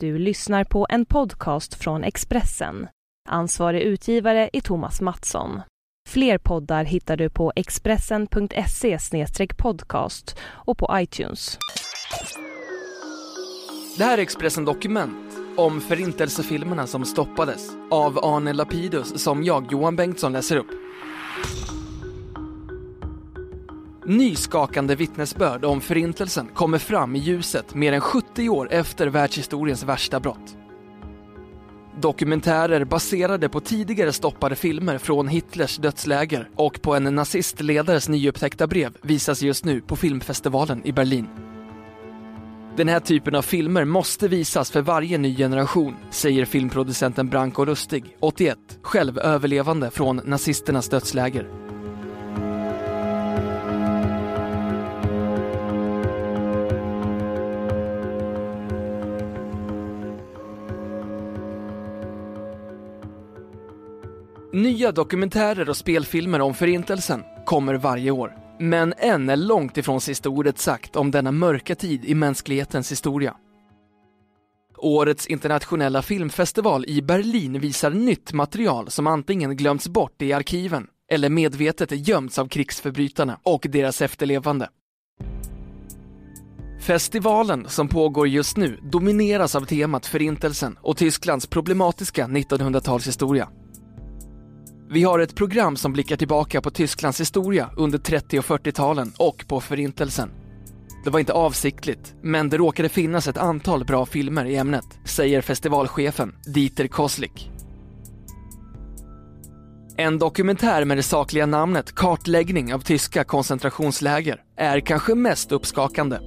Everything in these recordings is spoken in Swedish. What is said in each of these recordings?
Du lyssnar på en podcast från Expressen. Ansvarig utgivare är Thomas Mattsson. Fler poddar hittar du på expressen.se podcast och på iTunes. Det här är Expressen Dokument om förintelsefilmerna som stoppades av Arne Lapidus som jag, Johan Bengtsson, läser upp. Nyskakande vittnesbörd om förintelsen kommer fram i ljuset mer än 70 år efter världshistoriens värsta brott. Dokumentärer baserade på tidigare stoppade filmer från Hitlers dödsläger och på en nazistledares nyupptäckta brev visas just nu på filmfestivalen i Berlin. Den här typen av filmer måste visas för varje ny generation, säger filmproducenten Branko Lustig, 81, själv överlevande från nazisternas dödsläger. Nya dokumentärer och spelfilmer om Förintelsen kommer varje år. Men än är långt ifrån sista ordet sagt om denna mörka tid i mänsklighetens historia. Årets internationella filmfestival i Berlin visar nytt material som antingen glömts bort i arkiven eller medvetet gömts av krigsförbrytarna och deras efterlevande. Festivalen, som pågår just nu, domineras av temat Förintelsen och Tysklands problematiska 1900-talshistoria. Vi har ett program som blickar tillbaka på Tysklands historia under 30 och 40-talen och på Förintelsen. Det var inte avsiktligt, men det råkade finnas ett antal bra filmer i ämnet, säger festivalchefen Dieter Koslik. En dokumentär med det sakliga namnet Kartläggning av tyska koncentrationsläger är kanske mest uppskakande.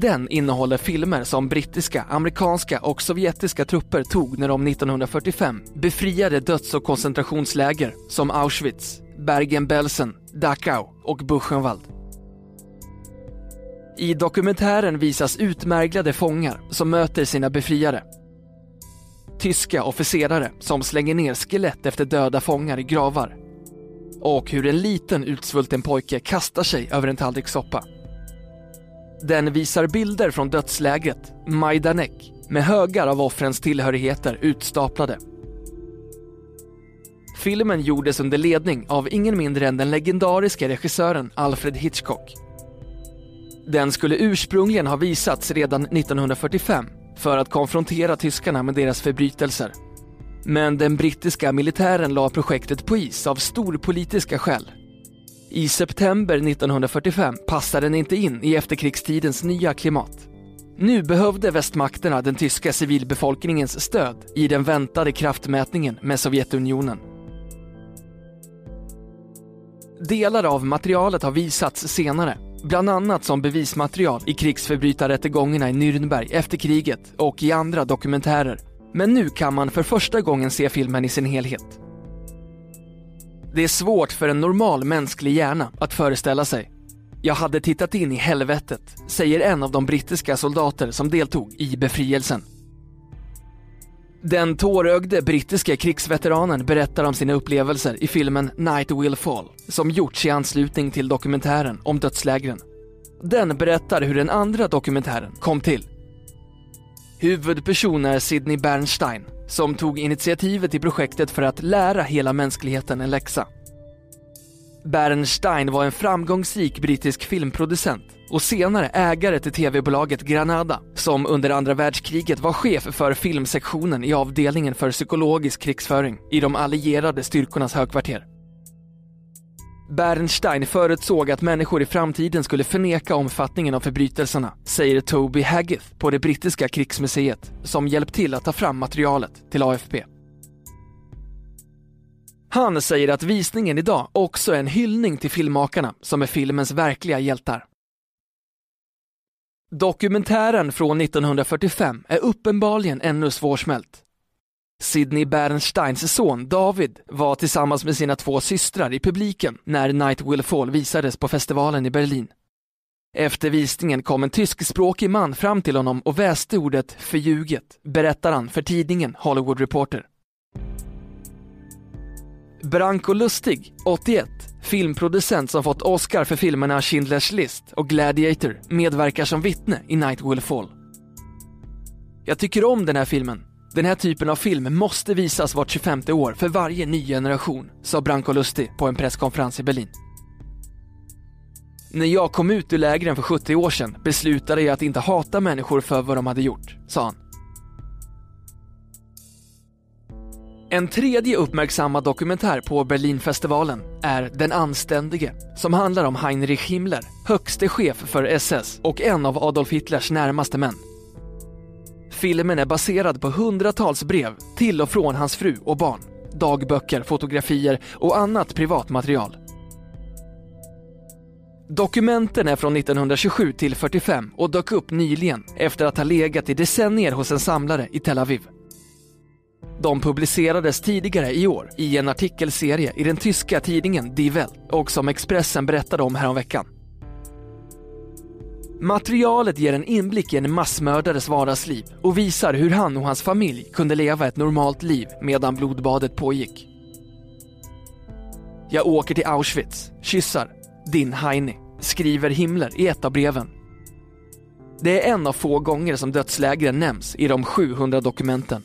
Den innehåller filmer som brittiska, amerikanska och sovjetiska trupper tog när de 1945 befriade döds och koncentrationsläger som Auschwitz, Bergen-Belsen, Dachau och Buchenwald. I dokumentären visas utmärglade fångar som möter sina befriare. Tyska officerare som slänger ner skelett efter döda fångar i gravar. Och hur en liten utsvulten pojke kastar sig över en tallrik soppa. Den visar bilder från dödslägret Majdanek med högar av offrens tillhörigheter utstaplade. Filmen gjordes under ledning av ingen mindre än den legendariska regissören Alfred Hitchcock. Den skulle ursprungligen ha visats redan 1945 för att konfrontera tyskarna med deras förbrytelser. Men den brittiska militären la projektet på is av storpolitiska skäl i september 1945 passade den inte in i efterkrigstidens nya klimat. Nu behövde västmakterna den tyska civilbefolkningens stöd i den väntade kraftmätningen med Sovjetunionen. Delar av materialet har visats senare, bland annat som bevismaterial i krigsförbrytarrättegångarna i Nürnberg efter kriget och i andra dokumentärer. Men nu kan man för första gången se filmen i sin helhet. Det är svårt för en normal mänsklig hjärna att föreställa sig. Jag hade tittat in i helvetet, säger en av de brittiska soldater som deltog i befrielsen. Den tårögde brittiska krigsveteranen berättar om sina upplevelser i filmen Night Will Fall, som gjorts i anslutning till dokumentären om dödslägren. Den berättar hur den andra dokumentären kom till. Huvudperson är Sidney Bernstein, som tog initiativet till projektet för att lära hela mänskligheten en läxa. Bernstein var en framgångsrik brittisk filmproducent och senare ägare till tv-bolaget Granada som under andra världskriget var chef för filmsektionen i avdelningen för psykologisk krigsföring i de allierade styrkornas högkvarter. Bernstein förutsåg att människor i framtiden skulle förneka omfattningen av förbrytelserna, säger Toby Haggith på det brittiska krigsmuseet som hjälpt till att ta fram materialet till AFP. Han säger att visningen idag också är en hyllning till filmmakarna som är filmens verkliga hjältar. Dokumentären från 1945 är uppenbarligen ännu svårsmält. Sidney Bernsteins son David var tillsammans med sina två systrar i publiken när Night Will Fall visades på festivalen i Berlin. Efter visningen kom en tyskspråkig man fram till honom och väste ordet förljuget, berättar han för tidningen Hollywood Reporter. Branko Lustig, 81, filmproducent som fått Oscar för filmerna Schindler's list och Gladiator, medverkar som vittne i Night Will Fall. Jag tycker om den här filmen. Den här typen av film måste visas vart 25 år för varje ny generation, sa Branko Lustig på en presskonferens i Berlin. När jag kom ut ur lägren för 70 år sedan beslutade jag att inte hata människor för vad de hade gjort, sa han. En tredje uppmärksammad dokumentär på Berlinfestivalen är Den anständige, som handlar om Heinrich Himmler, högste chef för SS och en av Adolf Hitlers närmaste män. Filmen är baserad på hundratals brev till och från hans fru och barn, dagböcker, fotografier och annat privat material. Dokumenten är från 1927 till 45 och dök upp nyligen efter att ha legat i decennier hos en samlare i Tel Aviv. De publicerades tidigare i år i en artikelserie i den tyska tidningen Die Welt och som Expressen berättade om häromveckan. Materialet ger en inblick i en massmördares vardagsliv och visar hur han och hans familj kunde leva ett normalt liv medan blodbadet pågick. Jag åker till Auschwitz, kyssar, din Heini, skriver Himmler i ett av breven. Det är en av få gånger som dödslägren nämns i de 700 dokumenten.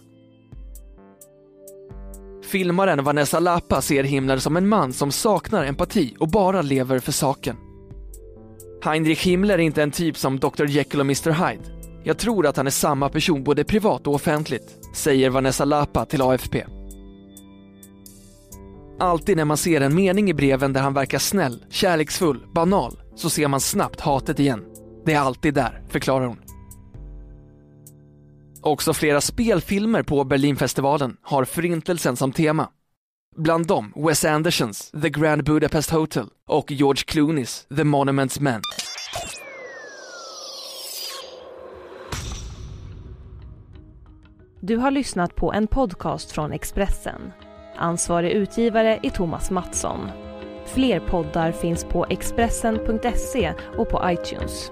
Filmaren Vanessa Lapa ser Himmler som en man som saknar empati och bara lever för saken. Heinrich Himmler är inte en typ som Dr Jekyll och Mr Hyde. Jag tror att han är samma person både privat och offentligt, säger Vanessa Lapa till AFP. Alltid när man ser en mening i breven där han verkar snäll, kärleksfull, banal, så ser man snabbt hatet igen. Det är alltid där, förklarar hon. Också flera spelfilmer på Berlinfestivalen har förintelsen som tema. Bland dem Wes Andersons The Grand Budapest Hotel och George Clooneys The Monuments Men. Du har lyssnat på en podcast från Expressen. Ansvarig utgivare är Thomas Mattsson. Fler poddar finns på Expressen.se och på iTunes.